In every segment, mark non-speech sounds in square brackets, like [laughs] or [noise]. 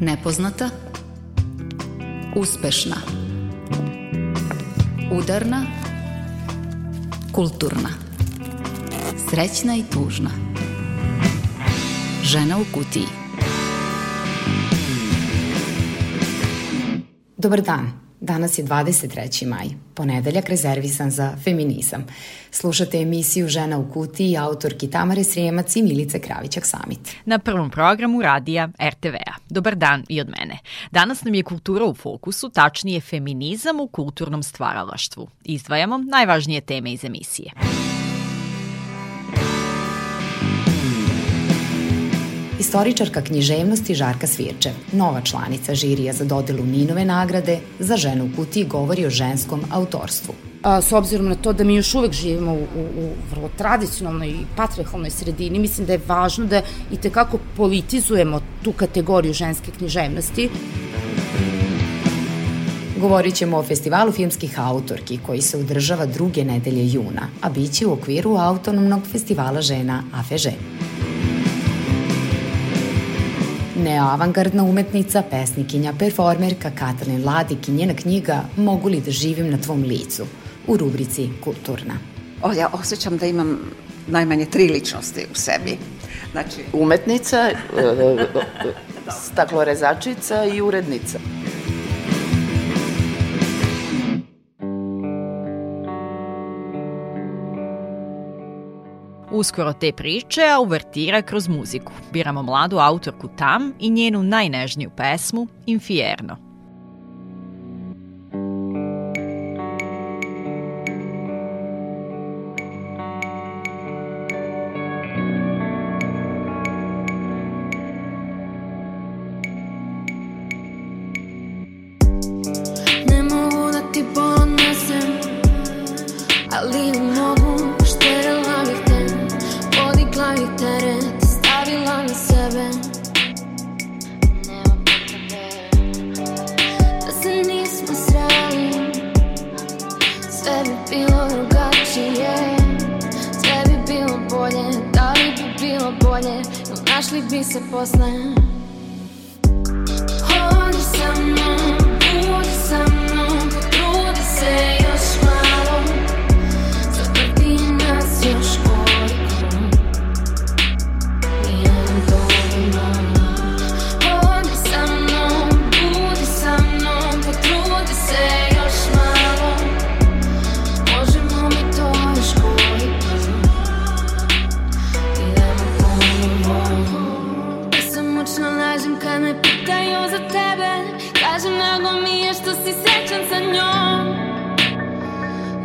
Nepoznata Uspešna Udarna Kulturna Srećna i tužna Žena u kutiji Dobar dan. Danas je 23. maj, ponedeljak rezervisan za feminizam. Slušate emisiju Žena u kutiji, autorki Tamare Srijemac i Milice Kravićak Samit. Na prvom programu radija RTV-a. Dobar dan i od mene. Danas nam je kultura u fokusu, tačnije feminizam u kulturnom stvaralaštvu. Izdvajamo najvažnije teme iz emisije. Istoričarka književnosti Žarka Svirče, nova članica žirija za dodelu Ninove nagrade, za ženu u kutiji govori o ženskom autorstvu. A, s obzirom na to da mi još uvek živimo u, u, u vrlo tradicionalnoj i patriarchalnoj sredini, mislim da je važno da i tekako politizujemo tu kategoriju ženske književnosti. Govorit ćemo o festivalu filmskih autorki koji se održava druge nedelje juna, a biće u okviru autonomnog festivala žena AFEŽE. Neoavangardna umetnica, pesnikinja, performerka Katalin Ladik i njena knjiga Mogu li da živim na tvom licu u rubrici Kulturna. O, ja osjećam da imam najmanje tri ličnosti u sebi. Znači... Umetnica, e, e, staklorezačica i urednica. Uskoro te priče, a uvertira kroz muziku. Biramo mladu autorku Tam i njenu najnežniju pesmu Infierno.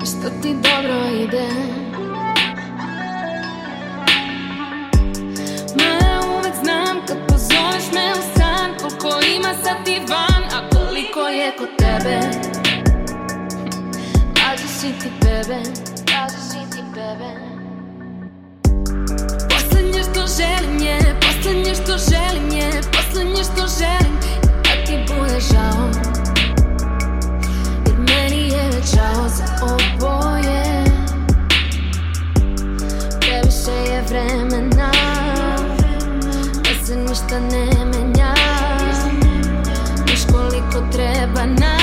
što ti dobro ide. Ma uvek znam kad pozoveš me u san Koliko ima sad i van, a koliko je kod tebe. Kažeš i ti bebe, kažeš i ti bebe. Poslednje što želim je, poslednje što želim je Poslednje što želim je da ti bude žao čao za oboje. Previše je vremena Da se ništa ne menja. Još koliko treba nam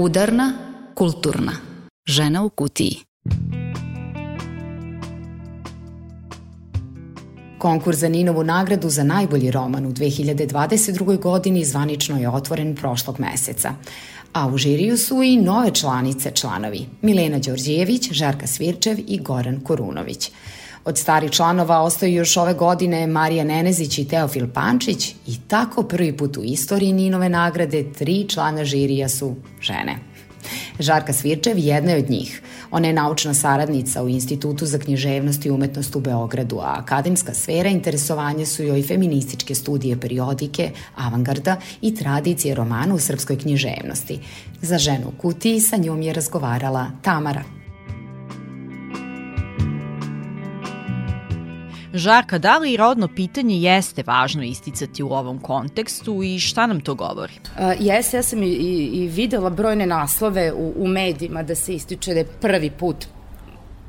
Udarna, kulturna. Žena u kutiji. Konkurs za Ninovu nagradu za najbolji roman u 2022. godini zvanično je otvoren prošlog meseca. A u žiriju su i nove članice članovi Milena Đorđević, Žarka Svirčev i Goran Korunović. Od starih članova ostaju još ove godine Marija Nenezić i Teofil Pančić i tako prvi put u istoriji Ninove nagrade tri člana žirija su žene. Žarka Svirčev jedna je od njih. Ona je naučna saradnica u Institutu za književnost i umetnost u Beogradu, a akademska sfera interesovanja su joj feminističke studije periodike, avangarda i tradicije romana u srpskoj književnosti. Za ženu u kutiji sa njom je razgovarala Tamara. Žarka, da li rodno pitanje jeste važno isticati u ovom kontekstu i šta nam to govori? Uh, jeste, ja sam i, i, videla brojne naslove u, u medijima da se ističe da je prvi put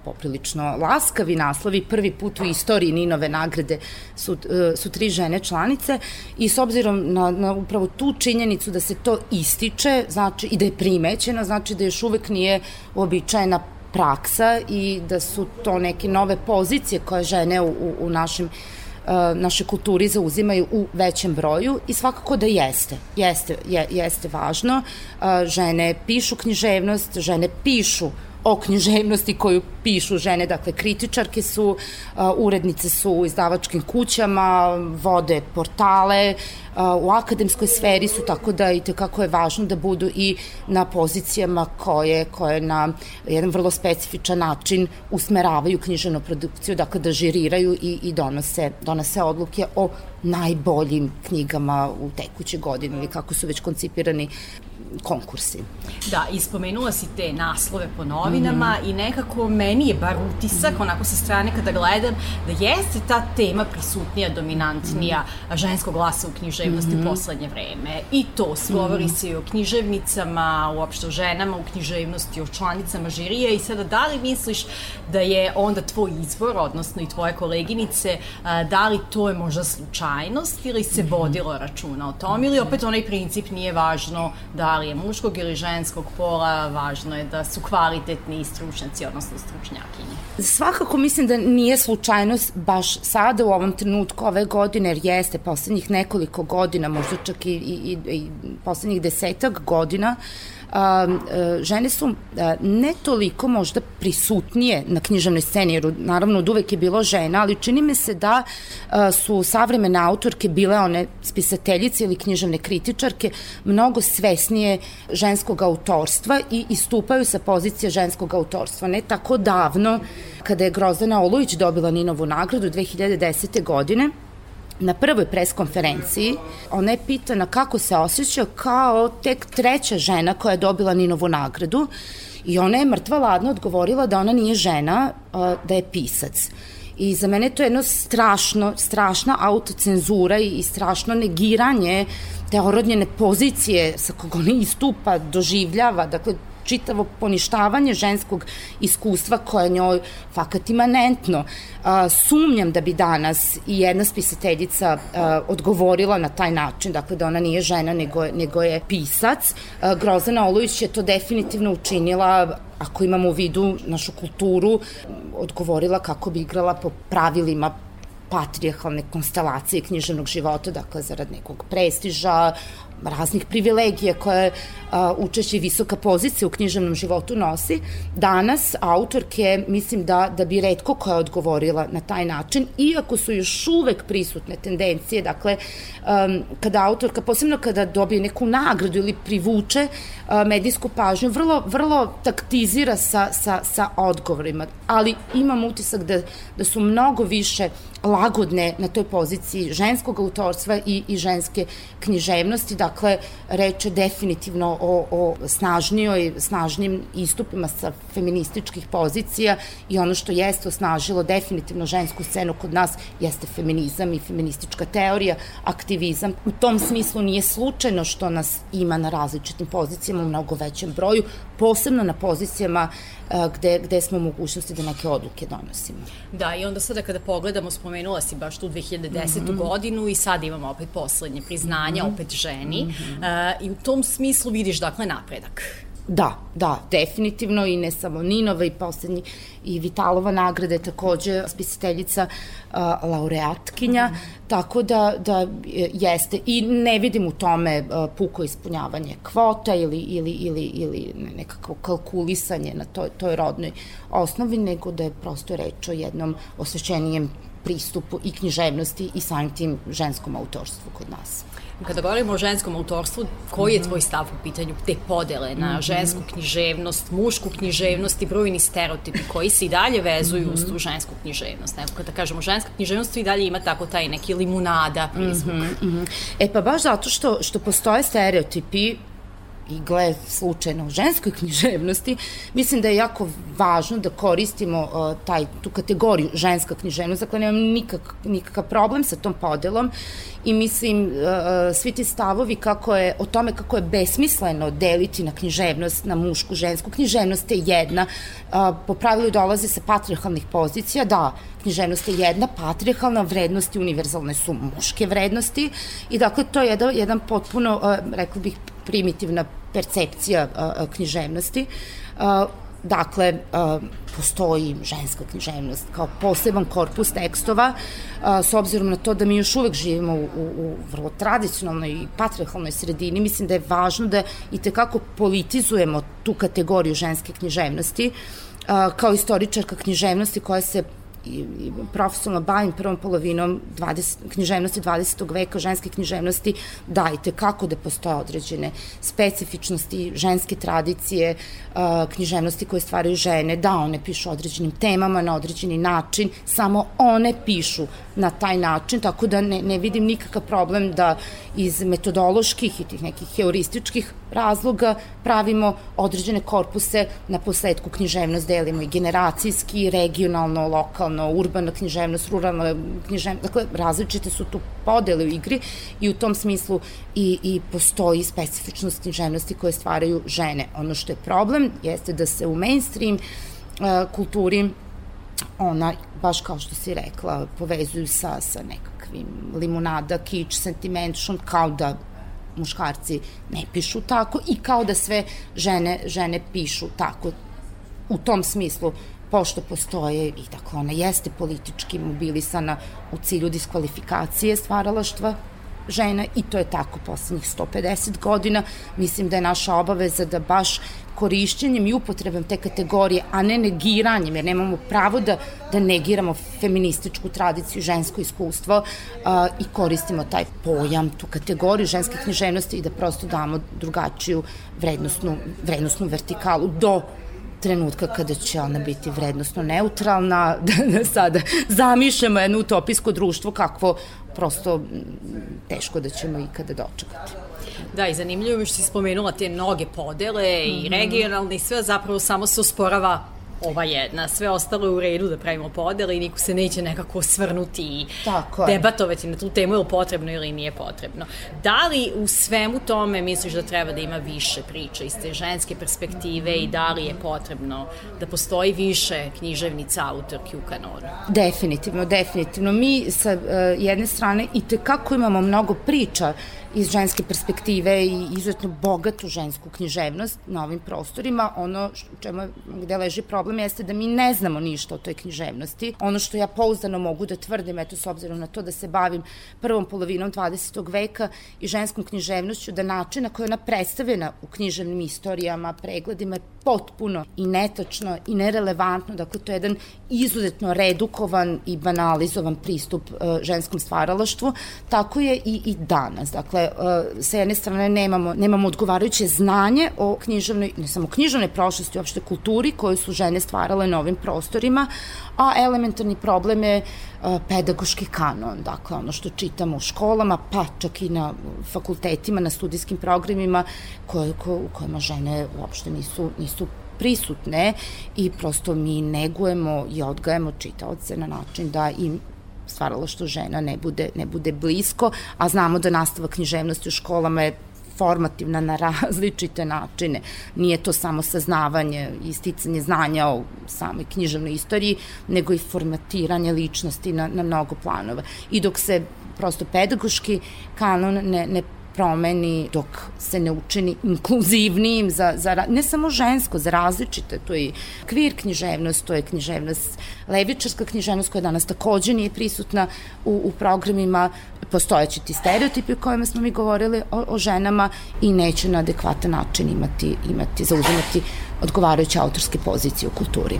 poprilično laskavi naslovi, prvi put u istoriji Ninove nagrade su, su tri žene članice i s obzirom na, na upravo tu činjenicu da se to ističe, znači i da je primećeno, znači da još uvek nije uobičajena praksa i da su to neke nove pozicije koje žene u, u, našim uh, naše kulturi zauzimaju u većem broju i svakako da jeste, jeste, je, jeste važno. Uh, žene pišu književnost, žene pišu o književnosti koju pišu žene, dakle kritičarke su, uh, urednice su u izdavačkim kućama, vode portale, uh, u akademskoj sferi su, tako da i tekako je važno da budu i na pozicijama koje, koje na jedan vrlo specifičan način usmeravaju književnu produkciju, dakle da žiriraju i, i donose, donose odluke o najboljim knjigama u tekuće godine ili kako su već koncipirani konkursi. Da, i spomenula si te naslove po novinama mm -hmm. i nekako meni je bar utisak, onako sa strane kada gledam, da jeste ta tema prisutnija, dominantnija mm -hmm. ženskog glasa u književnosti mm -hmm. poslednje vreme. I to, govori mm -hmm. se i o književnicama, uopšte o ženama u književnosti, o članicama žirije i sada da li misliš da je onda tvoj izbor, odnosno i tvoje koleginice, da li to je možda slučajnost ili se mhm. vodilo računa o tom ili opet onaj princip nije važno da li je muškog ili ženskog pola, važno je da su kvalitetni stručnjaci, odnosno stručnjakinje. Svakako mislim da nije slučajnost baš sada u ovom trenutku ove godine, jer jeste poslednjih nekoliko godina, možda čak i, i, i poslednjih desetak godina, E, žene su ne toliko možda prisutnije na književnoj sceni, jer naravno od uvek je bilo žena, ali čini mi se da su savremene autorke bile one spisateljice ili književne kritičarke mnogo svesnije ženskog autorstva i istupaju sa pozicije ženskog autorstva. Ne tako davno, kada je Grozdana Olujić dobila Ninovu nagradu 2010. godine, na prvoj preskonferenciji ona je pitana kako se osjeća kao tek treća žena koja je dobila Ninovu nagradu i ona je mrtva ladno odgovorila da ona nije žena, da je pisac. I za mene to je jedno strašno, strašna autocenzura i strašno negiranje te orodnjene pozicije sa kog ona istupa, doživljava, dakle čitavo poništavanje ženskog iskustva koje njoj fakat imanentno. A, sumnjam da bi danas i jedna spisateljica a, odgovorila na taj način, dakle da ona nije žena nego, nego je pisac. A, Grozana Olović je to definitivno učinila ako imamo u vidu našu kulturu, odgovorila kako bi igrala po pravilima patrijarhalne konstelacije književnog života, dakle zarad nekog prestiža, raznih privilegija koje a, učešće visoka pozicija u književnom životu nosi. Danas autorke mislim da, da bi redko koja odgovorila na taj način, iako su još uvek prisutne tendencije, dakle, um, kada autorka, posebno kada dobije neku nagradu ili privuče uh, medijsku pažnju, vrlo, vrlo taktizira sa, sa, sa odgovorima, ali imam utisak da, da su mnogo više lagodne na toj poziciji ženskog autorstva i, i ženske književnosti, dakle, reče definitivno o, o snažnijoj, snažnim istupima sa feminističkih pozicija i ono što jeste osnažilo definitivno žensku scenu kod nas jeste feminizam i feministička teorija, aktivizam. U tom smislu nije slučajno što nas ima na različitim pozicijama u mnogo većem broju, posebno na pozicijama gde, gde smo u mogućnosti da neke odluke donosimo. Da, i onda sada kada pogledamo, spomenula si baš tu 2010. Mm -hmm. godinu i sad imamo opet poslednje priznanja, mm -hmm. opet ženi, mm -hmm. uh, i u tom smislu vidiš dakle napredak. Da, da, definitivno i ne samo Ninova i poslednji i Vitalova nagrada je takođe spisateljica uh, laureatkinja, mm -hmm. tako da, da jeste i ne vidim u tome uh, puko ispunjavanje kvota ili, ili, ili, ili nekako kalkulisanje na toj, toj rodnoj osnovi, nego da je prosto reč o jednom osvećenijem pristupu i književnosti i samim tim ženskom autorstvu kod nas. Kada govorimo o ženskom autorstvu, koji je tvoj stav u pitanju te podele na mhm. žensku književnost, mušku književnost i brojni stereotipi koji se i dalje vezuju uz tu žensku književnost? Evo, kada kažemo ženska književnost, i dalje ima tako taj neki limunada prizvuk. Mm -hmm. E pa baš zato što, što postoje stereotipi i gle slučajno u ženskoj [laughs] književnosti, mislim da je jako važno da koristimo uh, taj, tu kategoriju ženska književnost, dakle nemam nikak, nikakav problem sa tom podelom i mislim uh, svi ti stavovi kako je, o tome kako je besmisleno deliti na književnost, na mušku, žensku, književnost je jedna, uh, po pravilu dolaze sa patriarchalnih pozicija, da, književnost je jedna, patriarchalna, vrednosti univerzalne su muške vrednosti i dakle to je jedan, jedan potpuno, uh, rekla bih, primitivna percepcija književnosti. Dakle, postoji ženska književnost kao poseban korpus tekstova, s obzirom na to da mi još uvek živimo u, u, vrlo tradicionalnoj i patriarchalnoj sredini, mislim da je važno da i tekako politizujemo tu kategoriju ženske književnosti, kao istoričarka književnosti koja se i, i profesionalno bavim prvom polovinom 20, književnosti 20. veka, ženske književnosti, dajte kako da postoje određene specifičnosti, ženske tradicije, uh, književnosti koje stvaraju žene, da one pišu određenim temama na određeni način, samo one pišu na taj način, tako da ne, ne vidim nikakav problem da iz metodoloških i tih nekih heurističkih razloga pravimo određene korpuse, na posledku književnost delimo i generacijski, regionalno, lokalno, urbana književnost, ruralna književnost, dakle različite su tu podele u igri i u tom smislu i, i postoji specifičnost književnosti koje stvaraju žene. Ono što je problem jeste da se u mainstream uh, kulturi ona, baš kao što si rekla, povezuju sa, sa nekakvim limunada, kič, sentimentation, kao da muškarci ne pišu tako i kao da sve žene, žene pišu tako u tom smislu pošto postoje i dakle ona jeste politički mobilisana u cilju diskvalifikacije stvaralaštva žena i to je tako poslednjih 150 godina. Mislim da je naša obaveza da baš korišćenjem i upotrebom te kategorije, a ne negiranjem, jer nemamo pravo da, da negiramo feminističku tradiciju, žensko iskustvo uh, i koristimo taj pojam, tu kategoriju ženske književnosti i da prosto damo drugačiju vrednostnu, vrednostnu vertikalu do trenutka kada će ona biti vrednostno neutralna, [laughs] da, da sada zamišljamo jedno utopijsko društvo kakvo prosto teško da ćemo ikada dočekati. Da, i zanimljivo mi što si spomenula te mnoge podele mm -hmm. i mhm. regionalne i sve zapravo samo se usporava ova jedna, sve ostalo je u redu da pravimo podele i niko se neće nekako svrnuti i Tako debatovati na tu temu ili potrebno ili nije potrebno. Da li u svemu tome misliš da treba da ima više priča iz te ženske perspektive i da li je potrebno da postoji više književnica autorki u kanonu? Definitivno, definitivno. Mi sa uh, jedne strane i tekako imamo mnogo priča iz ženske perspektive i izuzetno bogatu žensku književnost na ovim prostorima. Ono čemu, gde leži problem jeste da mi ne znamo ništa o toj književnosti. Ono što ja pouzdano mogu da tvrdim, eto s obzirom na to da se bavim prvom polovinom 20. veka i ženskom književnošću, da način na koji ona predstavljena u književnim istorijama, pregledima je potpuno i netačno i nerelevantno. Dakle, to je jedan izuzetno redukovan i banalizovan pristup uh, ženskom stvaralaštvu. Tako je i, i danas. Dakle, Dakle, sa jedne strane nemamo, nemamo odgovarajuće znanje o književnoj, ne samo književnoj prošlosti, uopšte kulturi koju su žene stvarale na ovim prostorima, a elementarni problem je pedagoški kanon, dakle ono što čitamo u školama, pa čak i na fakultetima, na studijskim programima koje, ko, u kojima žene uopšte nisu, nisu prisutne i prosto mi negujemo i odgajemo čitaoce na način da im stvaralaštvo žena ne bude, ne bude blisko, a znamo da nastava književnosti u školama je formativna na [laughs] različite načine. Nije to samo saznavanje i sticanje znanja o samoj književnoj istoriji, nego i formatiranje ličnosti na, na mnogo planova. I dok se prosto pedagoški kanon ne, ne promeni, dok se ne učini inkluzivnijim za, za ne samo žensko, za različite, to je kvir književnost, to je književnost, levičarska književnost koja danas takođe nije prisutna u, u programima, postojeći ti stereotipi o kojima smo mi govorili o, o ženama i neće na adekvatan način imati, imati zauzimati odgovarajuće autorske pozicije u kulturi.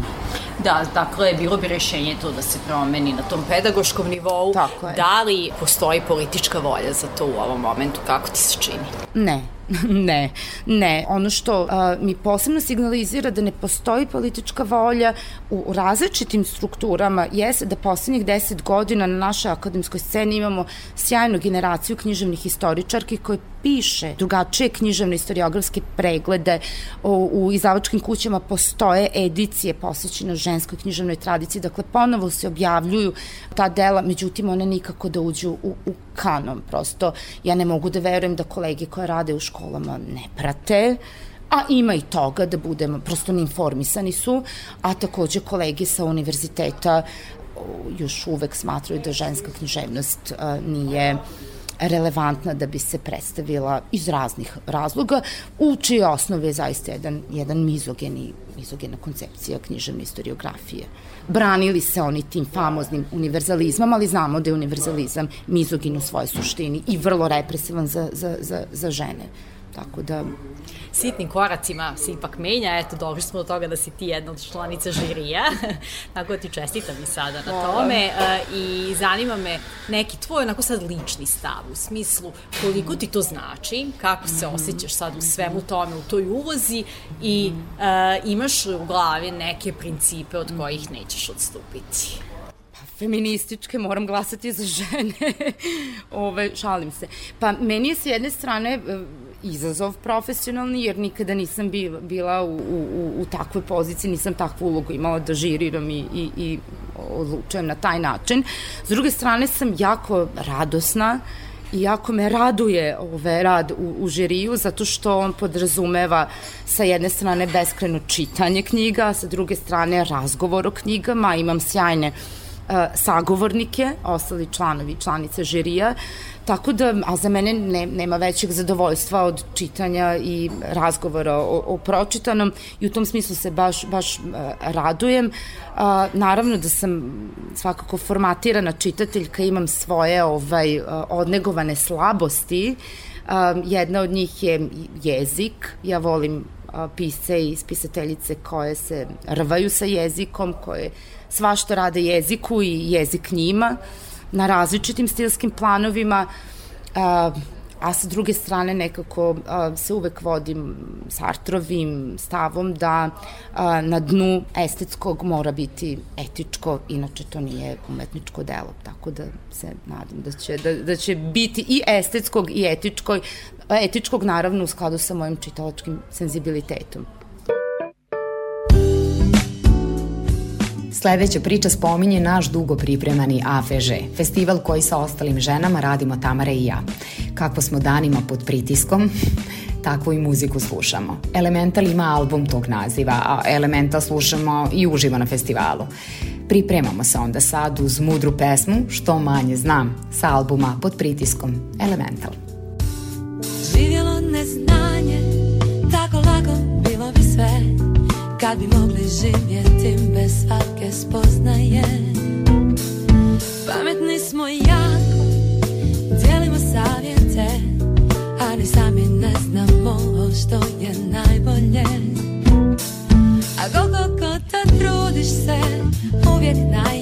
Da, dakle, bilo bi rešenje to da se promeni na tom pedagoškom nivou. Tako je. Da li postoji politička volja za to u ovom momentu? Kako ti se čini? Ne, [laughs] ne, ne. Ono što a, mi posebno signalizira da ne postoji politička volja u, u različitim strukturama jeste da poslednjih deset godina na našoj akademskoj sceni imamo sjajnu generaciju književnih istoričarki koje piše drugačije književne istoriografske preglede u, u izdavačkim kućama postoje edicije posvećene ženskoj književnoj tradiciji, dakle ponovo se objavljuju ta dela, međutim one nikako da uđu u, u kanon, prosto ja ne mogu da verujem da kolege koje rade u školama ne prate, a ima i toga da budemo, prosto neinformisani su, a takođe kolege sa univerziteta još uvek smatraju da ženska književnost a, nije relevantna da bi se predstavila iz raznih razloga, u čiji osnovi je zaista jedan, jedan mizogeni, mizogena koncepcija književne istoriografije. Branili se oni tim famoznim univerzalizmom, ali znamo da je univerzalizam mizogin u svojoj suštini i vrlo represivan za, za, za, za žene. Tako da sitnim koracima se ipak menja. Eto, došli smo do toga da si ti jedna od članica žirija. [laughs] Tako da ti čestitam i sada na tome. Uh, I zanima me neki tvoj onako sad lični stav u smislu koliko ti to znači, kako se osjećaš sad u svemu tome, u toj ulozi i uh, imaš u glavi neke principe od kojih nećeš odstupiti feminističke, moram glasati za žene. [laughs] Ove, šalim se. Pa meni je s jedne strane izazov profesionalni, jer nikada nisam bila u, u, u takvoj poziciji, nisam takvu ulogu imala da žiriram i, i, i odlučujem na taj način. S druge strane sam jako radosna i jako me raduje ove rad u, u žiriju zato što on podrazumeva sa jedne strane beskreno čitanje knjiga, a sa druge strane razgovor o knjigama, imam sjajne uh, sagovornike, ostali članovi članice žirija, Tako da, a za mene ne, nema većeg zadovoljstva od čitanja i razgovora o, o pročitanom i u tom smislu se baš, baš uh, radujem. Uh, naravno da sam svakako formatirana čitateljka, imam svoje ovaj, odnegovane slabosti. Uh, jedna od njih je jezik. Ja volim pisce i spisateljice koje se rvaju sa jezikom, koje svašto rade jeziku i jezik njima. Na različitim stilskim planovima, a, a sa druge strane nekako a, se uvek vodim Sartrovim stavom da a, na dnu estetskog mora biti etičko, inače to nije umetničko delo, tako da se nadam da će, da, da će biti i estetskog i etičkoj, etičkog naravno u skladu sa mojim čitalačkim senzibilitetom. Sledeća priča spominje naš dugo pripremani AFŽ, festival koji sa ostalim ženama radimo Tamara i ja. Kako smo danima pod pritiskom, takvu i muziku slušamo. Elemental ima album tog naziva, a Elemental slušamo i uživo na festivalu. Pripremamo se onda sad uz mudru pesmu Što manje znam sa albuma Pod pritiskom Elemental. Živjelo neznanje, Kad bi mogli živjeti bez svake spoznaje. Pametni smo jako, dijelimo savjete Ali sami ne znamo što je najbolje. A koliko god trudiš se, uvijek najebeš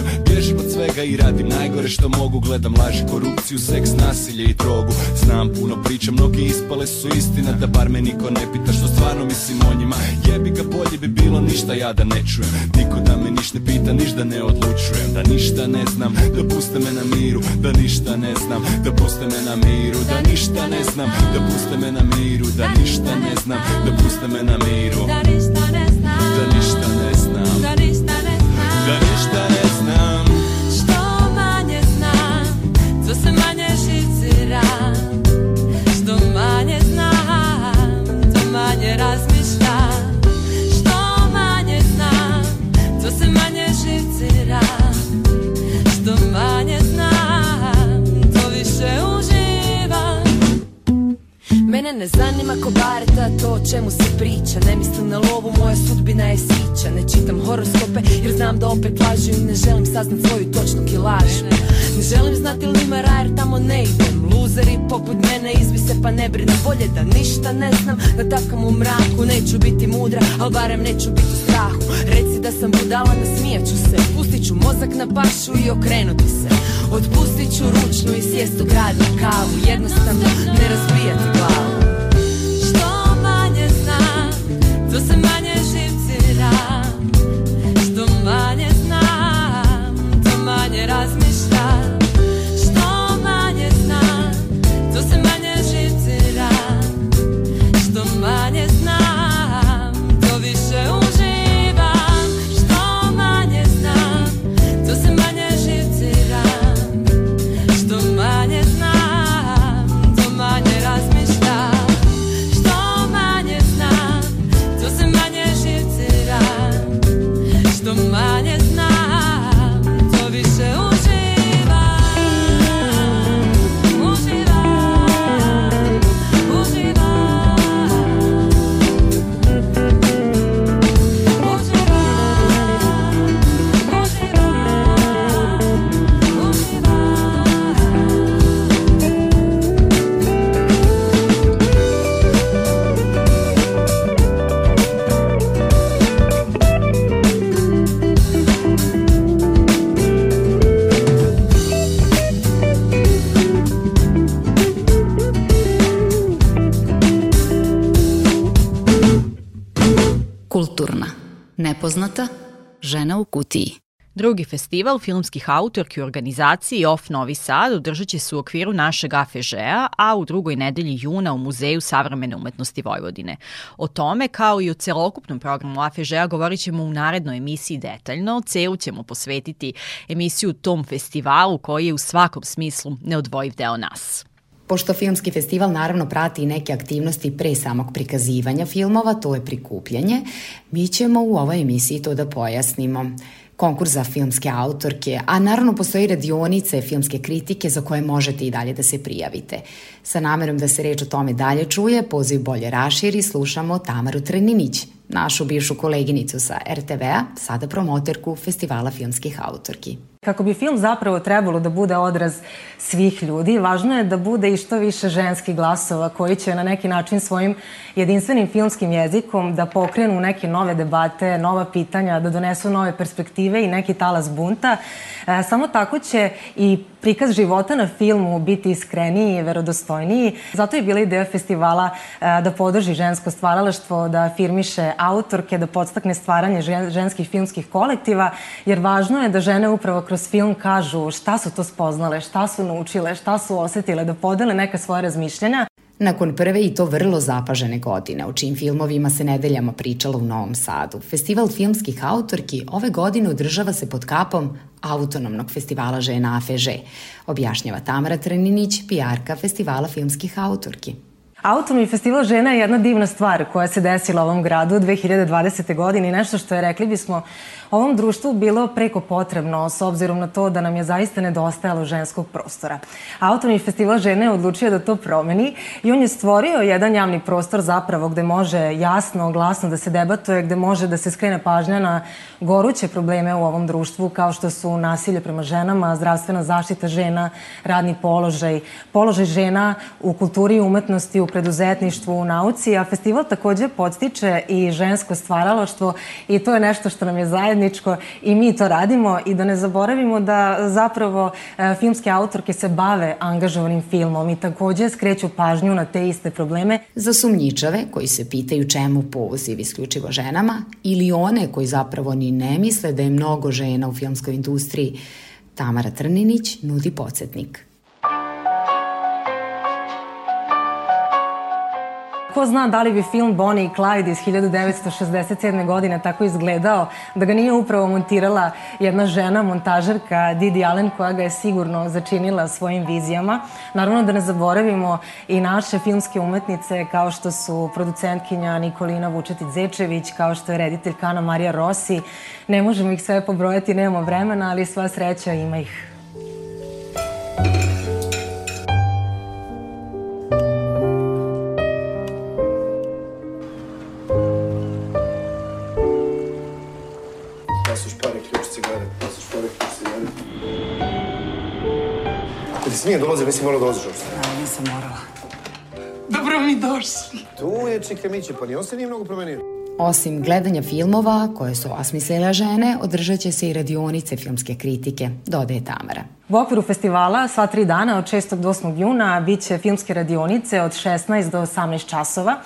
okrećem Bježim od svega i radim najgore što mogu. Gledam laži, korupciju, seks, nasilje i drogu. Znam puno priča, mnogi ispale su istina. Da bar me niko ne pita što stvarno mislim o njima. Jebi ga bolje bi bilo ništa ja da ne čujem. Niko da me ništa pita, ništa ne odlučujem. Da ništa ne znam, da puste me na miru. Da ništa ne znam, da puste me na miru. Da ništa ne znam, da puste me na miru. Da ništa ne znam, da puste me na miru ne zanima ko bareta to o čemu se priča. Ne mislim na lovu, moja sudbina je sića. Ne čitam horoskope jer znam da opet lažu I ne želim saznat svoju točnu kilažu. Ne želim znati limara jer tamo ne idem. Luzeri poput mene izvise pa ne brinem Bolje da ništa ne znam, da takam u mraku. Neću biti mudra, al barem neću biti u strahu. Reci da sam budala, nasmijat ću se. Pustit ću mozak na pašu i okrenuti se. Otpustit ću ručnu i sjest u grad na kavu. Jednostavno ne razbijati glavu to se Nepoznata. Žena u kutiji. Drugi festival filmskih autorki u organizaciji OFF Novi Sad održat će se u okviru našeg AFŽ-a, a u drugoj nedelji juna u Muzeju savremene umetnosti Vojvodine. O tome, kao i o celokupnom programu AFŽ-a, govorit ćemo u narednoj emisiji detaljno. Celu ćemo posvetiti emisiju tom festivalu koji je u svakom smislu neodvojiv deo nas. Pošto filmski festival naravno prati i neke aktivnosti pre samog prikazivanja filmova, to je prikupljanje, mi ćemo u ovoj emisiji to da pojasnimo. Konkurs za filmske autorke, a naravno postoji radionice filmske kritike za koje možete i dalje da se prijavite. Sa namerom da se reč o tome dalje čuje, poziv bolje raširi, slušamo Tamaru Treninić, našu bivšu koleginicu sa RTV-a, sada promoterku Festivala filmskih autorki. Kako bi film zapravo trebalo da bude odraz svih ljudi, važno je da bude i što više ženskih glasova koji će na neki način svojim jedinstvenim filmskim jezikom da pokrenu neke nove debate, nova pitanja, da donesu nove perspektive i neki talas bunta. E, samo tako će i prikaz života na filmu biti iskreniji i verodostojniji. Zato je bila ideja festivala e, da podrži žensko stvaralaštvo, da afirmiše autorke, da podstakne stvaranje žen- ženskih filmskih kolektiva, jer važno je da žene upravo kroz film kažu šta su to spoznale, šta su naučile, šta su osetile, da podele neka svoja razmišljanja. Nakon prve i to vrlo zapažene godine, o čijim filmovima se nedeljama pričalo u Novom Sadu, Festival filmskih autorki ove godine održava se pod kapom Autonomnog festivala žena AFŽ, objašnjava Tamara Treninić, pijarka Festivala filmskih autorki. Autonomni festival žena je jedna divna stvar koja se desila u ovom gradu 2020. godine i nešto što je, rekli bismo, ovom društvu bilo preko potrebno s obzirom na to da nam je zaista nedostajalo ženskog prostora. Autorni festival žene je odlučio da to promeni i on je stvorio jedan javni prostor zapravo gde može jasno, glasno da se debatuje, gde može da se skrene pažnja na goruće probleme u ovom društvu kao što su nasilje prema ženama, zdravstvena zaštita žena, radni položaj, položaj žena u kulturi i umetnosti, u preduzetništvu, u nauci, a festival takođe podstiče i žensko stvaralaštvo i to je nešto što nam je zajedničko i mi to radimo i da ne zaboravimo da zapravo e, filmske autorke se bave angažovanim filmom i takođe skreću pažnju na te iste probleme. Za sumnjičave koji se pitaju čemu poziv isključivo ženama ili one koji zapravo ni ne misle da je mnogo žena u filmskoj industriji, Tamara Trninić nudi podsjetnik. Ko zna da li bi film Bonnie i Clyde iz 1967. godine tako izgledao da ga nije upravo montirala jedna žena, montažerka Didi Allen koja ga je sigurno začinila svojim vizijama. Naravno da ne zaboravimo i naše filmske umetnice kao što su producentkinja Nikolina Vučetić-Zečević, kao što je rediteljka Ana Marija Rossi. Ne možemo ih sve pobrojati, nemamo vremena, ali sva sreća ima ih. Smijem dolaze, nisi morala dolaziš uopšte. Nisam morala. Dobro mi došli. Tu je Čika Miće, pa ni on se nije mnogo promenio. Osim gledanja filmova koje su osmislile žene, održat će se i radionice filmske kritike, dodaje Tamara. U okviru festivala sva tri dana od 6. do 8. juna biće filmske radionice od 16 do 18 časova.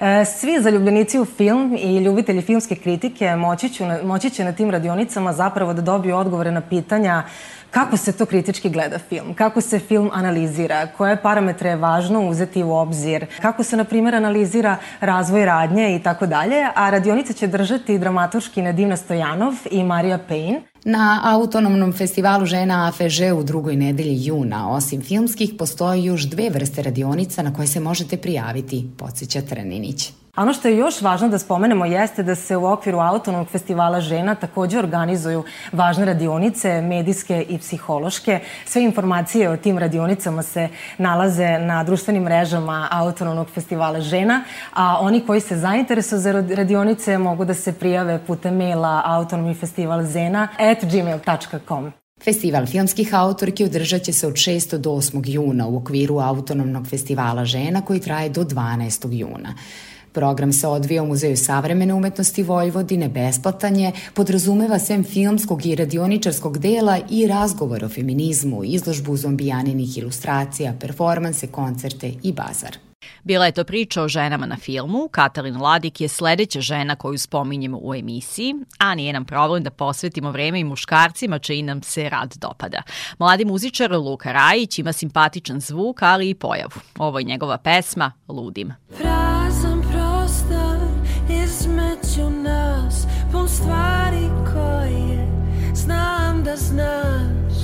E, svi zaljubljenici u film i ljubitelji filmske kritike moći, ću, moći će na tim radionicama zapravo da dobiju odgovore na pitanja kako se to kritički gleda film, kako se film analizira, koje parametre je važno uzeti u obzir, kako se, na primjer, analizira razvoj radnje i tako dalje, a radionice će držati dramaturški Divna Stojanov i Marija Payne. Na autonomnom festivalu žena AFŽ u drugoj nedelji juna, osim filmskih, postoje još dve vrste radionica na koje se možete prijaviti, podsjeća Treninić. Ono što je još važno da spomenemo jeste da se u okviru autonomnog festivala žena takođe organizuju važne radionice, medijske i psihološke. Sve informacije o tim radionicama se nalaze na društvenim mrežama autonomnog festivala žena, a oni koji se zainteresuju za radionice mogu da se prijave putem maila autonomni festival zena at gmail.com. Festival filmskih autorki održat će se od 6. do 8. juna u okviru autonomnog festivala žena koji traje do 12. juna. Program se odvija u Muzeju savremene umetnosti Vojvodine, besplatan je, podrazumeva sem filmskog i radioničarskog dela i razgovor o feminizmu, izložbu zombijaninih ilustracija, performanse, koncerte i bazar. Bila je to priča o ženama na filmu. Katalin Ladik je sledeća žena koju spominjemo u emisiji, a nije nam problem da posvetimo vreme i muškarcima čiji nam se rad dopada. Mladi muzičar Luka Rajić ima simpatičan zvuk, ali i pojavu. Ovo je njegova pesma Ludim. Prazan da znaš.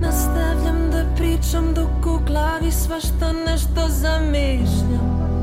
Nastavljam da pričam dok u glavi svašta nešto zamišljam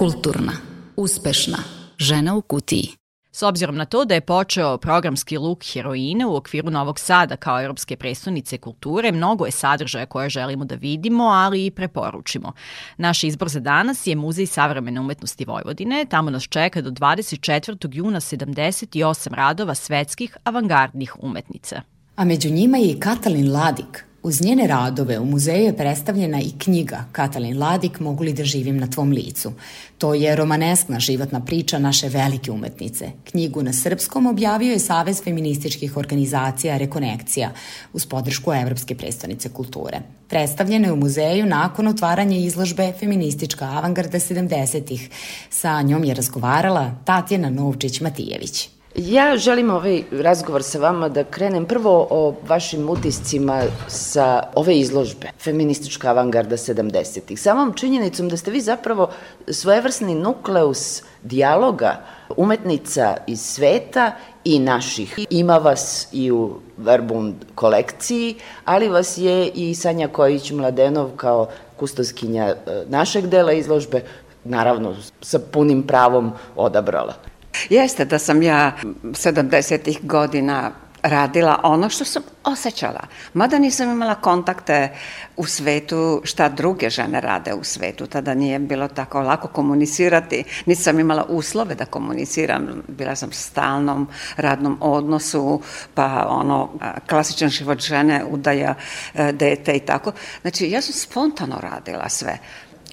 Kulturna, uspešna, žena u kutiji. S obzirom na to da je počeo programski luk heroine u okviru Novog Sada kao Europske prestonice kulture, mnogo je sadržaja koje želimo da vidimo, ali i preporučimo. Naš izbor za danas je Muzej savremene umetnosti Vojvodine. Tamo nas čeka do 24. juna 78 radova svetskih avangardnih umetnica. A među njima je i Katalin Ladik. Uz njene radove u muzeju je predstavljena i knjiga Katalin Ladik Mogu li da živim na tvom licu. To je romaneskna životna priča naše velike umetnice. Knjigu na srpskom objavio je Savez feminističkih organizacija Rekonekcija uz podršku Evropske prestonice kulture. Predstavljena je u muzeju nakon otvaranja izložbe Feministička avangarda 70-ih. Sa njom je razgovarala Tatjana Novčić-Matijević. Ja želim ovaj razgovor sa vama da krenem prvo o vašim utiscima sa ove izložbe Feministička avangarda 70-ih. Samom činjenicom da ste vi zapravo svojevrsni nukleus dijaloga umetnica iz sveta i naših. Ima vas i u Verbund kolekciji, ali vas je i Sanja Kojić-Mladenov kao kustoskinja e, našeg dela izložbe, naravno sa punim pravom odabrala. Jeste da sam ja 70. godina radila ono što sam osjećala. Mada nisam imala kontakte u svetu šta druge žene rade u svetu. Tada nije bilo tako lako komunicirati. Nisam imala uslove da komuniciram. Bila sam u stalnom radnom odnosu, pa ono, klasičan život žene, udaja e, dete i tako. Znači, ja sam spontano radila sve.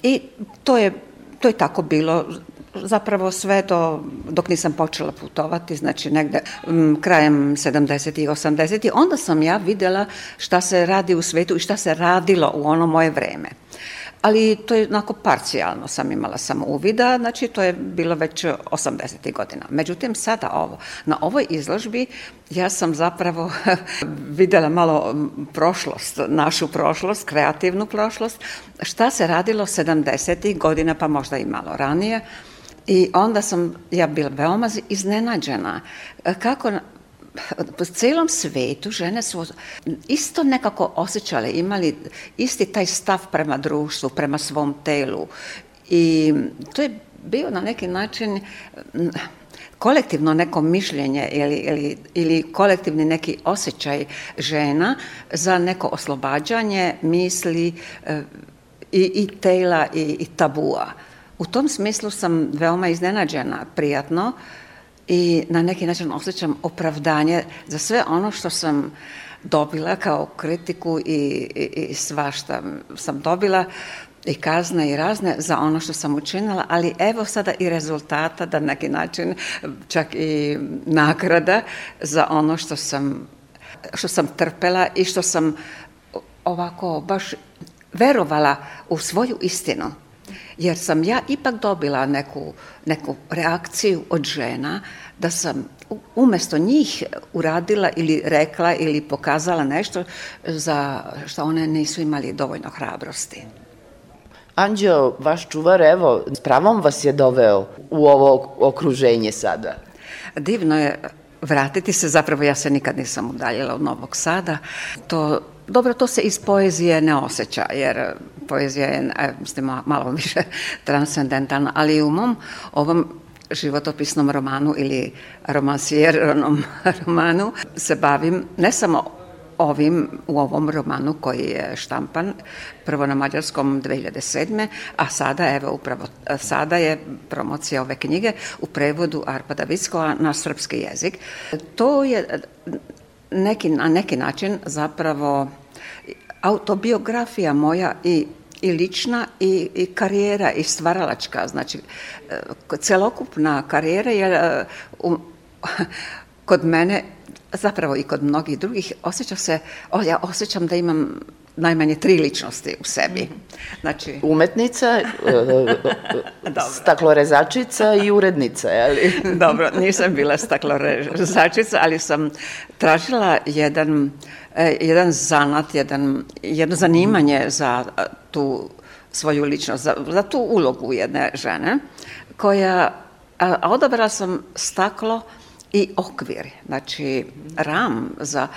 I to je, to je tako bilo zapravo sve do, dok nisam počela putovati, znači negde m, krajem 70. i 80. onda sam ja videla šta se radi u svetu i šta se radilo u ono moje vreme. Ali to je onako parcijalno sam imala samo uvida, znači to je bilo već 80. godina. Međutim, sada ovo, na ovoj izložbi ja sam zapravo [laughs] videla malo prošlost, našu prošlost, kreativnu prošlost, šta se radilo 70. godina, pa možda i malo ranije, I onda sam ja bila veoma iznenađena kako po celom svetu žene su isto nekako osjećale, imali isti taj stav prema društvu, prema svom telu. I to je bio na neki način kolektivno neko mišljenje ili, ili, ili kolektivni neki osjećaj žena za neko oslobađanje misli e, i, i tela i, i tabua. U tom smislu sam veoma iznenađena, prijatno i na neki način osjećam opravdanje za sve ono što sam dobila kao kritiku i, i, i svašta sam dobila i kazne i razne za ono što sam učinila, ali evo sada i rezultata, da neki način čak i nagrada za ono što sam, što sam trpela i što sam ovako baš verovala u svoju istinu. Jer sam ja ipak dobila neku, neku reakciju od žena da sam umesto njih uradila ili rekla ili pokazala nešto za što one nisu imali dovoljno hrabrosti. Anđeo, vaš čuvar, evo, s pravom vas je doveo u ovo okruženje sada. Divno je vratiti se, zapravo ja se nikad nisam udaljila od Novog Sada. To, dobro, to se iz poezije ne osjeća, jer poezija je, mislim, malo [laughs] više transcendentalna, ali u mom ovom životopisnom romanu ili romansijernom [laughs] romanu se bavim ne samo ovim, u ovom romanu koji je štampan prvo na mađarskom 2007. a sada, evo, upravo sada je promocija ove knjige u prevodu Arpada Vickova na srpski jezik. To je neki, na neki način zapravo autobiografija moja i i lična i, i karijera i stvaralačka, znači celokupna karijera je um, [laughs] kod mene zapravo i kod mnogih drugih osjeća se, o, ja osjećam da imam najmanje tri ličnosti u sebi. Znači... Umetnica, e, e, [laughs] staklorezačica i urednica, je li? [laughs] Dobro, nisam bila staklorezačica, ali sam tražila jedan, e, jedan zanat, jedan, jedno zanimanje za tu svoju ličnost, za, za tu ulogu jedne žene, koja, a odabrala sam staklo i okvir, znači ram za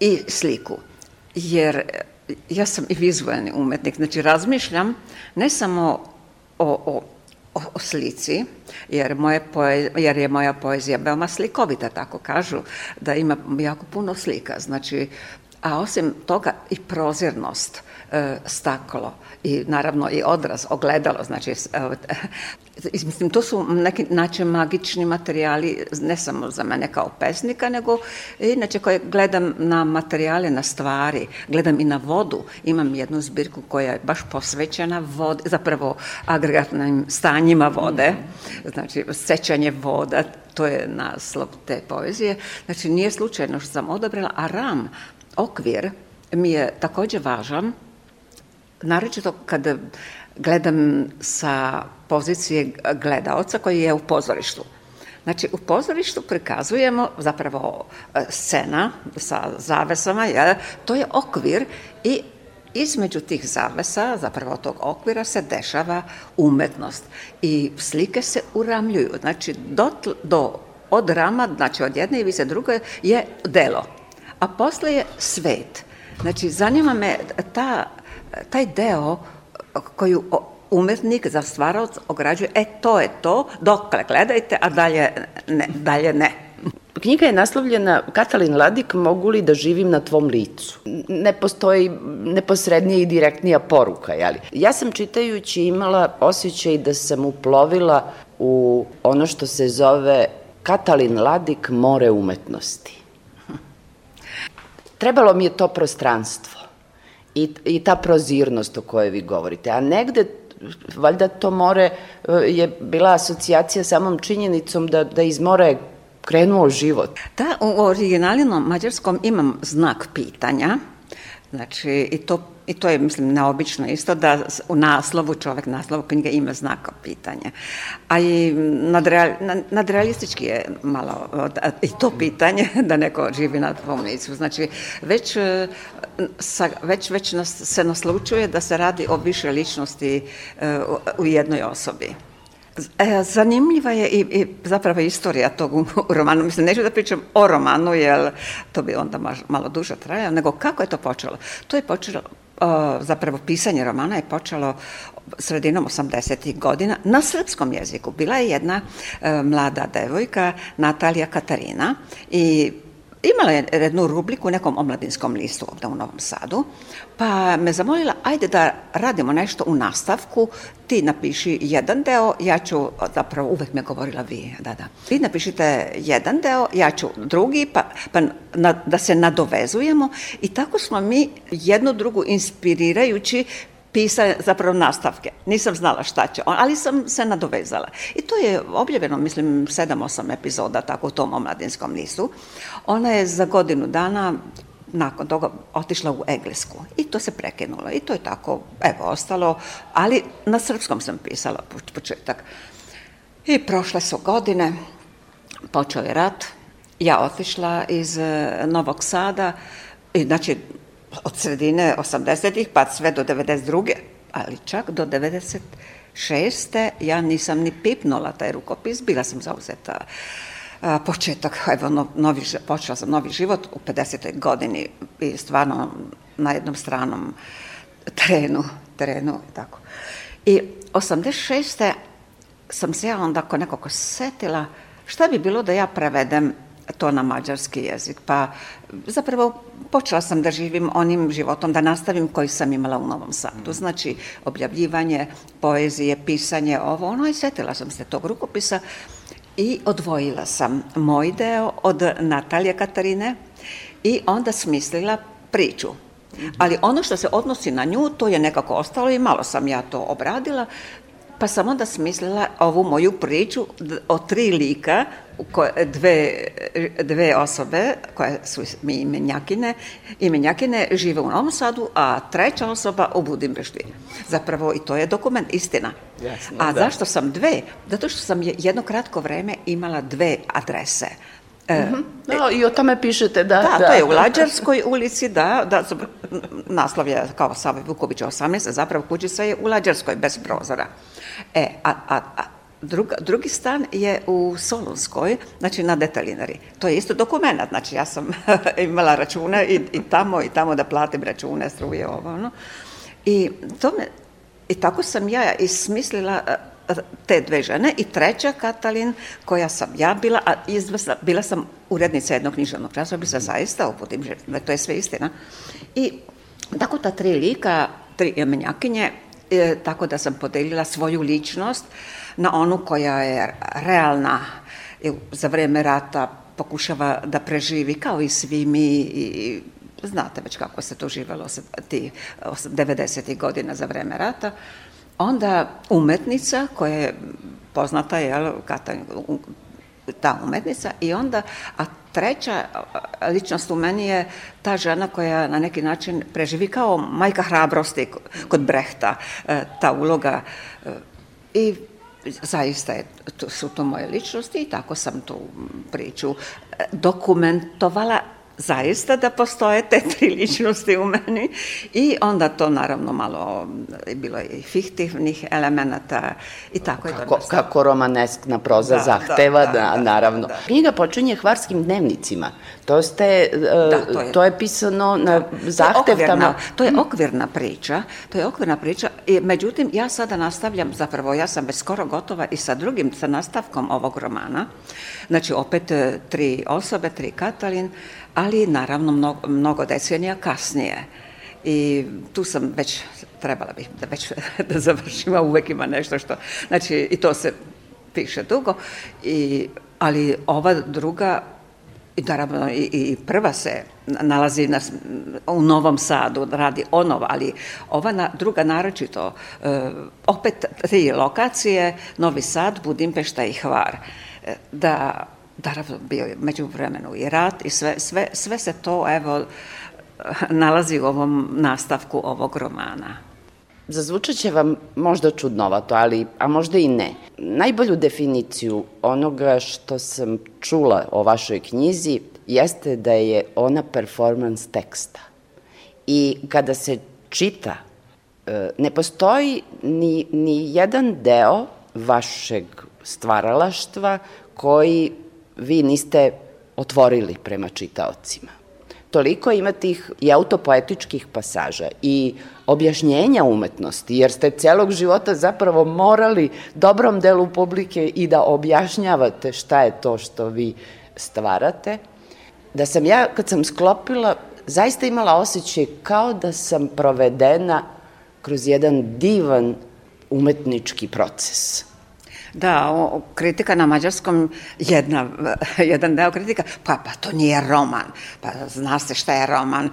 i sliku. Jer ja sam i vizualni umetnik, znači razmišljam ne samo o, o, o slici, jer, moje poe, jer je moja poezija veoma slikovita, tako kažu, da ima jako puno slika, znači, a osim toga i prozirnost, staklo i naravno i odraz, ogledalo, znači e, Mislim, to su neki način magični materijali, ne samo za mene kao pesnika, nego inače koje gledam na materijale, na stvari, gledam i na vodu. Imam jednu zbirku koja je baš posvećena vodi, zapravo agregatnim stanjima vode, znači sećanje voda, to je naslov te poezije. Znači, nije slučajno što sam odabrala, a ram, okvir, mi je takođe važan, naročito kada gledam sa pozicije gledaoca koji je u pozorištu. Znači, u pozorištu prikazujemo zapravo e, scena sa zavesama, je, to je okvir i između tih zavesa, zapravo tog okvira, se dešava umetnost i slike se uramljuju. Znači, do, do, od rama, znači od jedne i vize druge, je delo, a posle je svet. Znači, zanima me ta, taj deo koju umetnik za stvaraoc ograđuje, e to je to, dokle gledajte, a dalje ne. Dalje ne. Knjiga je naslovljena Katalin Ladik, mogu li da živim na tvom licu? Ne postoji neposrednija i direktnija poruka, jeli? Ja sam čitajući imala osjećaj da sam uplovila u ono što se zove Katalin Ladik more umetnosti. Trebalo mi je to prostranstvo i, i ta prozirnost o kojoj vi govorite. A negde valjda to more e, je bila asocijacija samom činjenicom da, da iz mora je krenuo život. Da, u originalnom mađarskom imam znak pitanja, znači i to I to je, mislim, neobično isto da u naslovu, čovek naslovu knjige ima znaka pitanja. A i nadreal, nadrealistički je malo i to pitanje [laughs] da neko živi na tvom licu. Znači, već, e, sa, već, već nas, se naslučuje da se radi o više ličnosti e, u jednoj osobi. E, zanimljiva je i, i zapravo istorija tog [laughs] u romanu. Mislim, neću da pričam o romanu, jer to bi onda malo duže trajalo, nego kako je to počelo. To je počelo zapravo pisanje romana je počelo sredinom 80. godina na srpskom jeziku. Bila je jedna e, mlada devojka, Natalija Katarina, i imala je jednu rubriku u nekom omladinskom listu ovde u Novom Sadu, pa me zamolila, ajde da radimo nešto u nastavku, ti napiši jedan deo, ja ću, zapravo uvek me govorila vi, da, da. Vi napišite jedan deo, ja ću drugi, pa, pa na, da se nadovezujemo i tako smo mi jednu drugu inspirirajući pisale zapravo nastavke. Nisam znala šta će, ali sam se nadovezala. I to je objavljeno, mislim, 7-8 epizoda tako u tom omladinskom listu. Ona je za godinu dana nakon toga otišla u Englesku i to se prekinulo i to je tako, evo, ostalo, ali na srpskom sam pisala početak. I prošle su godine, počeo je rat, ja otišla iz e, Novog Sada, i znači od sredine 80-ih pa sve do 92. ali čak do 96. ja nisam ni pipnula taj rukopis, bila sam zauzeta početak, evo, no, novi, počela sam novi život u 50. godini i stvarno na jednom stranom terenu, terenu i tako. I 86. sam se ja onda ako nekako setila šta bi bilo da ja prevedem to na mađarski jezik. Pa zapravo počela sam da živim onim životom, da nastavim koji sam imala u Novom Sadu. Znači, objavljivanje, poezije, pisanje, ovo, ono, i setila sam se tog rukopisa i odvojila sam moj deo od Natalije Katarine i onda smislila priču. Ali ono što se odnosi na nju, to je nekako ostalo i malo sam ja to obradila, pa sam onda smislila ovu moju priču o tri lika, dve, dve osobe koje su mi imenjakine, imenjakine žive u Novom Sadu, a treća osoba u Budimpešti. Zapravo i to je dokument, istina. Jasno, a da. zašto sam dve? Zato što sam jedno kratko vreme imala dve adrese. E, No, I o tome pišete, da. Da, to je u Lađarskoj ulici, da, da, naslov je kao Save Vukovića 18, a zapravo kućica je u Lađarskoj, bez prozora. E, a, a, a druga, drugi stan je u Solunskoj, znači na detalinari. To je isto dokument, znači ja sam [laughs] imala račune i, i tamo i tamo da platim račune, struje, ovo, ono. I to me, i tako sam ja ismislila e, te dve žene i treća Katalin koja sam ja bila, a izvesna, bila sam urednica jednog književnog časopisa zaista uputim, že- to je sve istina. I tako ta tri lika, tri menjakinje, e, tako da sam podelila svoju ličnost na onu koja je realna za vreme rata pokušava da preživi kao i svi mi i znate već kako se to živelo ti 90. godina za vreme rata. Onda umetnica koja je poznata je ta umetnica i onda a treća ličnost u meni je ta žena koja na neki način preživi kao majka hrabrosti kod Brehta e, ta uloga e, i zaista je, to, su to moje ličnosti i tako sam tu priču e, dokumentovala zaista da postoje te [laughs] tri ličnosti u meni i onda to naravno malo je bilo je i fiktivnih elemenata i tako je to Kako, kako romaneskna proza Da, zahteva, da, da, da, da, naravno. da. Knjiga počinje hvarskim dnevnicima. To ste, e, to je- to je pisano na To je zahtev okvirna-. To je okvirna priča, to je okvirna priča, i, međutim ja sada nastavljam, zapravo ja sam već skoro gotova i sa drugim, sa nastavkom ovog romana, znači opet e, tri osobe, tri Katalin, ali naravno mnogo, mnogo decenija kasnije. I tu sam već, trebala bih da već [laughs] da završim, a uvek ima nešto što, znači i to se piše dugo, i, ali ova druga i naravno i, i prva se nalazi na, u Novom Sadu, radi o Novo, ali ova na, druga naročito, e, opet tri lokacije, Novi Sad, Budimpešta i Hvar. E, da, naravno bio je među vremenu i rat i sve, sve, sve se to evo nalazi u ovom nastavku ovog romana. Zazvučat će vam možda čudnovato, ali, a možda i ne. Najbolju definiciju onoga što sam čula o vašoj knjizi jeste da je ona performans teksta. I kada se čita, e, ne postoji ni, ni jedan deo vašeg stvaralaštva koji vi niste otvorili prema čitaocima. Toliko ima tih i autopoetičkih pasaža i objašnjenja umetnosti, jer ste celog života zapravo morali dobrom delu publike i da objašnjavate šta je to što vi stvarate, da sam ja, kad sam sklopila, zaista imala osjećaj kao da sam provedena kroz jedan divan umetnički proces. Da, o, kritika na mađarskom, jedna, [laughs] jedan deo kritika, pa, pa to nije roman, pa zna se šta je roman.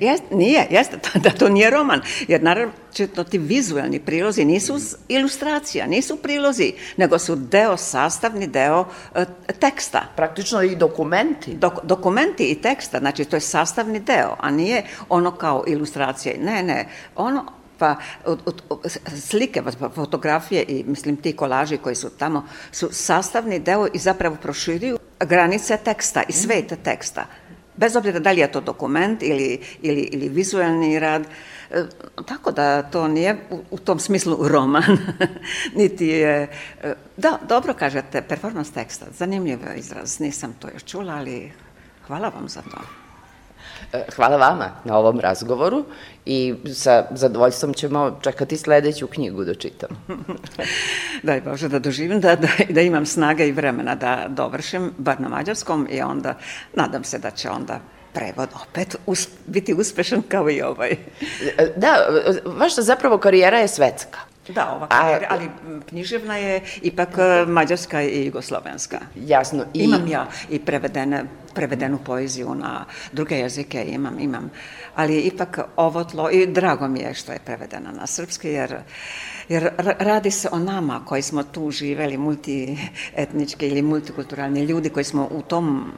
Jes, nije, jeste, [laughs] da to nije roman, jer naravno ti vizualni prilozi nisu ilustracija, nisu prilozi, nego su deo, sastavni deo e, teksta. Praktično i dokumenti. Dok, dokumenti i teksta, znači to je sastavni deo, a nije ono kao ilustracija. Ne, ne, ono, pa od, od, od, slike, fotografije i mislim ti kolaži koji su tamo su sastavni deo i zapravo proširuju granice teksta i sveta teksta. Bez obzira da li je to dokument ili, ili, ili vizualni rad, e, tako da to nije u, u tom smislu roman, [laughs] niti je... E, da, dobro kažete, performance teksta, zanimljiv izraz, nisam to još čula, ali hvala vam za to. E, hvala vama na ovom razgovoru i sa zadovoljstvom ćemo čekati sledeću knjigu da čitam. [laughs] Daj Bože da doživim, da, da, da imam snaga i vremena da dovršim, bar na mađarskom i onda nadam se da će onda prevod opet us, biti uspešan kao i ovaj. E, da, vaša zapravo karijera je svetska. Da, ova karijera, ali književna je ipak e, mađarska i jugoslovenska. Jasno. I... Imam ja i prevedene, prevedenu poeziju na druge jezike, imam, imam. Ali ipak ovo tlo, i drago mi je što je prevedena na srpski, jer jer radi se o nama koji smo tu živeli, multietnički ili multikulturalni ljudi koji smo u tom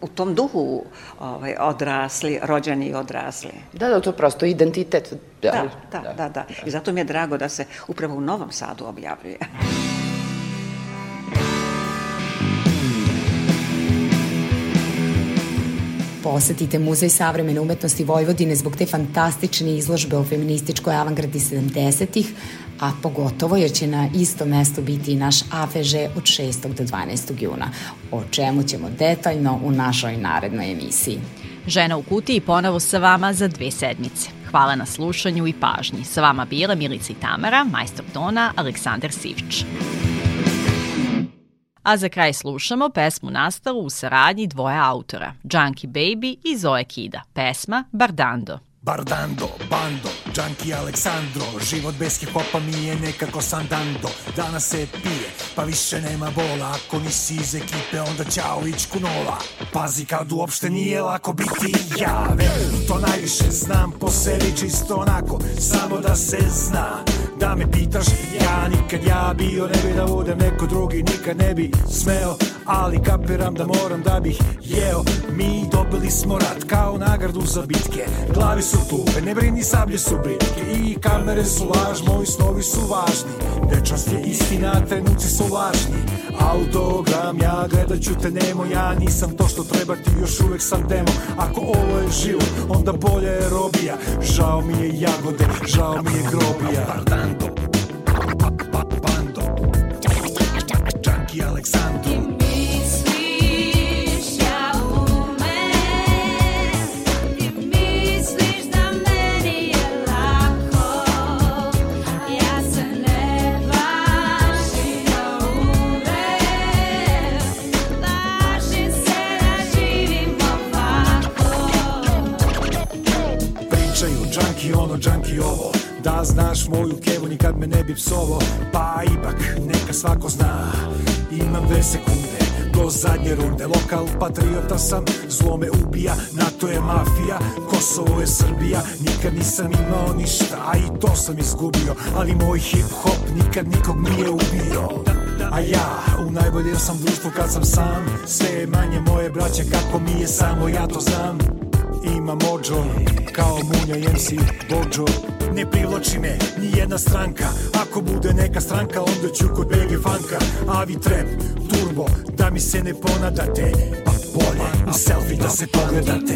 u tom duhu ovaj, odrasli, rođeni i odrasli. Da, da, to je prosto identitet. Da, da, da, da, da, da. I zato mi je drago da se upravo u Novom Sadu objavljuje. Posetite Muzej savremene umetnosti Vojvodine zbog te fantastične izložbe o feminističkoj avangardi 70-ih, a pogotovo jer će na isto mesto biti i naš AFŽ od 6. do 12. juna, o čemu ćemo detaljno u našoj narednoj emisiji. Žena u kutiji ponovo sa vama za dve sedmice. Hvala na slušanju i pažnji. Sa vama bila Milica i Tamara, majstor tona Aleksandar Sivč. A za kraj slušamo pesmu nastalu u saradnji dvoje autora, Junkie Baby i Zoe Kida. Pesma Bardando. Bardando, bando, Junkie Aleksandro Život bez hip-hopa mi je nekako sandando Danas se pije, pa više nema bola Ako nisi iz ekipe, onda ćao ičku nova Pazi kad uopšte nije lako biti ja Verujem, to najviše znam po sebi čisto onako Samo da se zna. Da me pitaš, ja nikad ja bio Ne bi da budem neko drugi, nikad ne bi smeo Ali kapiram da moram da bih jeo. Mi dobili smo rat kao nagradu za bitke. Glavi su tupe, ne brini sablje su britke I kamere su laž, moji snovi su važni. Večnost je istina, trenuci su lažni. Autogram, ja gledat ću te nemo Ja nisam to što treba ti, još uvek sam demo. Ako ovo je život, onda bolje je robija. Žao mi je jagode, žao mi je grobija. Bardando, bando Junkie Aleksandru Da znaš moju kevu nikad me ne bi psovo Pa ipak neka svako zna. Imam dve sekunde do zadnje runde. Lokal patriota sam, zlo me ubija NATO je mafija, Kosovo je Srbija Nikad nisam imao ništa, a i to sam izgubio. Ali moj hip hop nikad nikog nije ubio. A ja u najboljem sam društvu kad sam sam. Sve je manje moje braće kako mi je samo ja to znam. Ima mođo kao Munja MC Bođo Ne privlači me ni jedna stranka. Ako bude neka stranka onda ću kod BG Fanka Avi Trap, Turbo Da mi se ne ponadate Pa bolje u selfie da se pogledate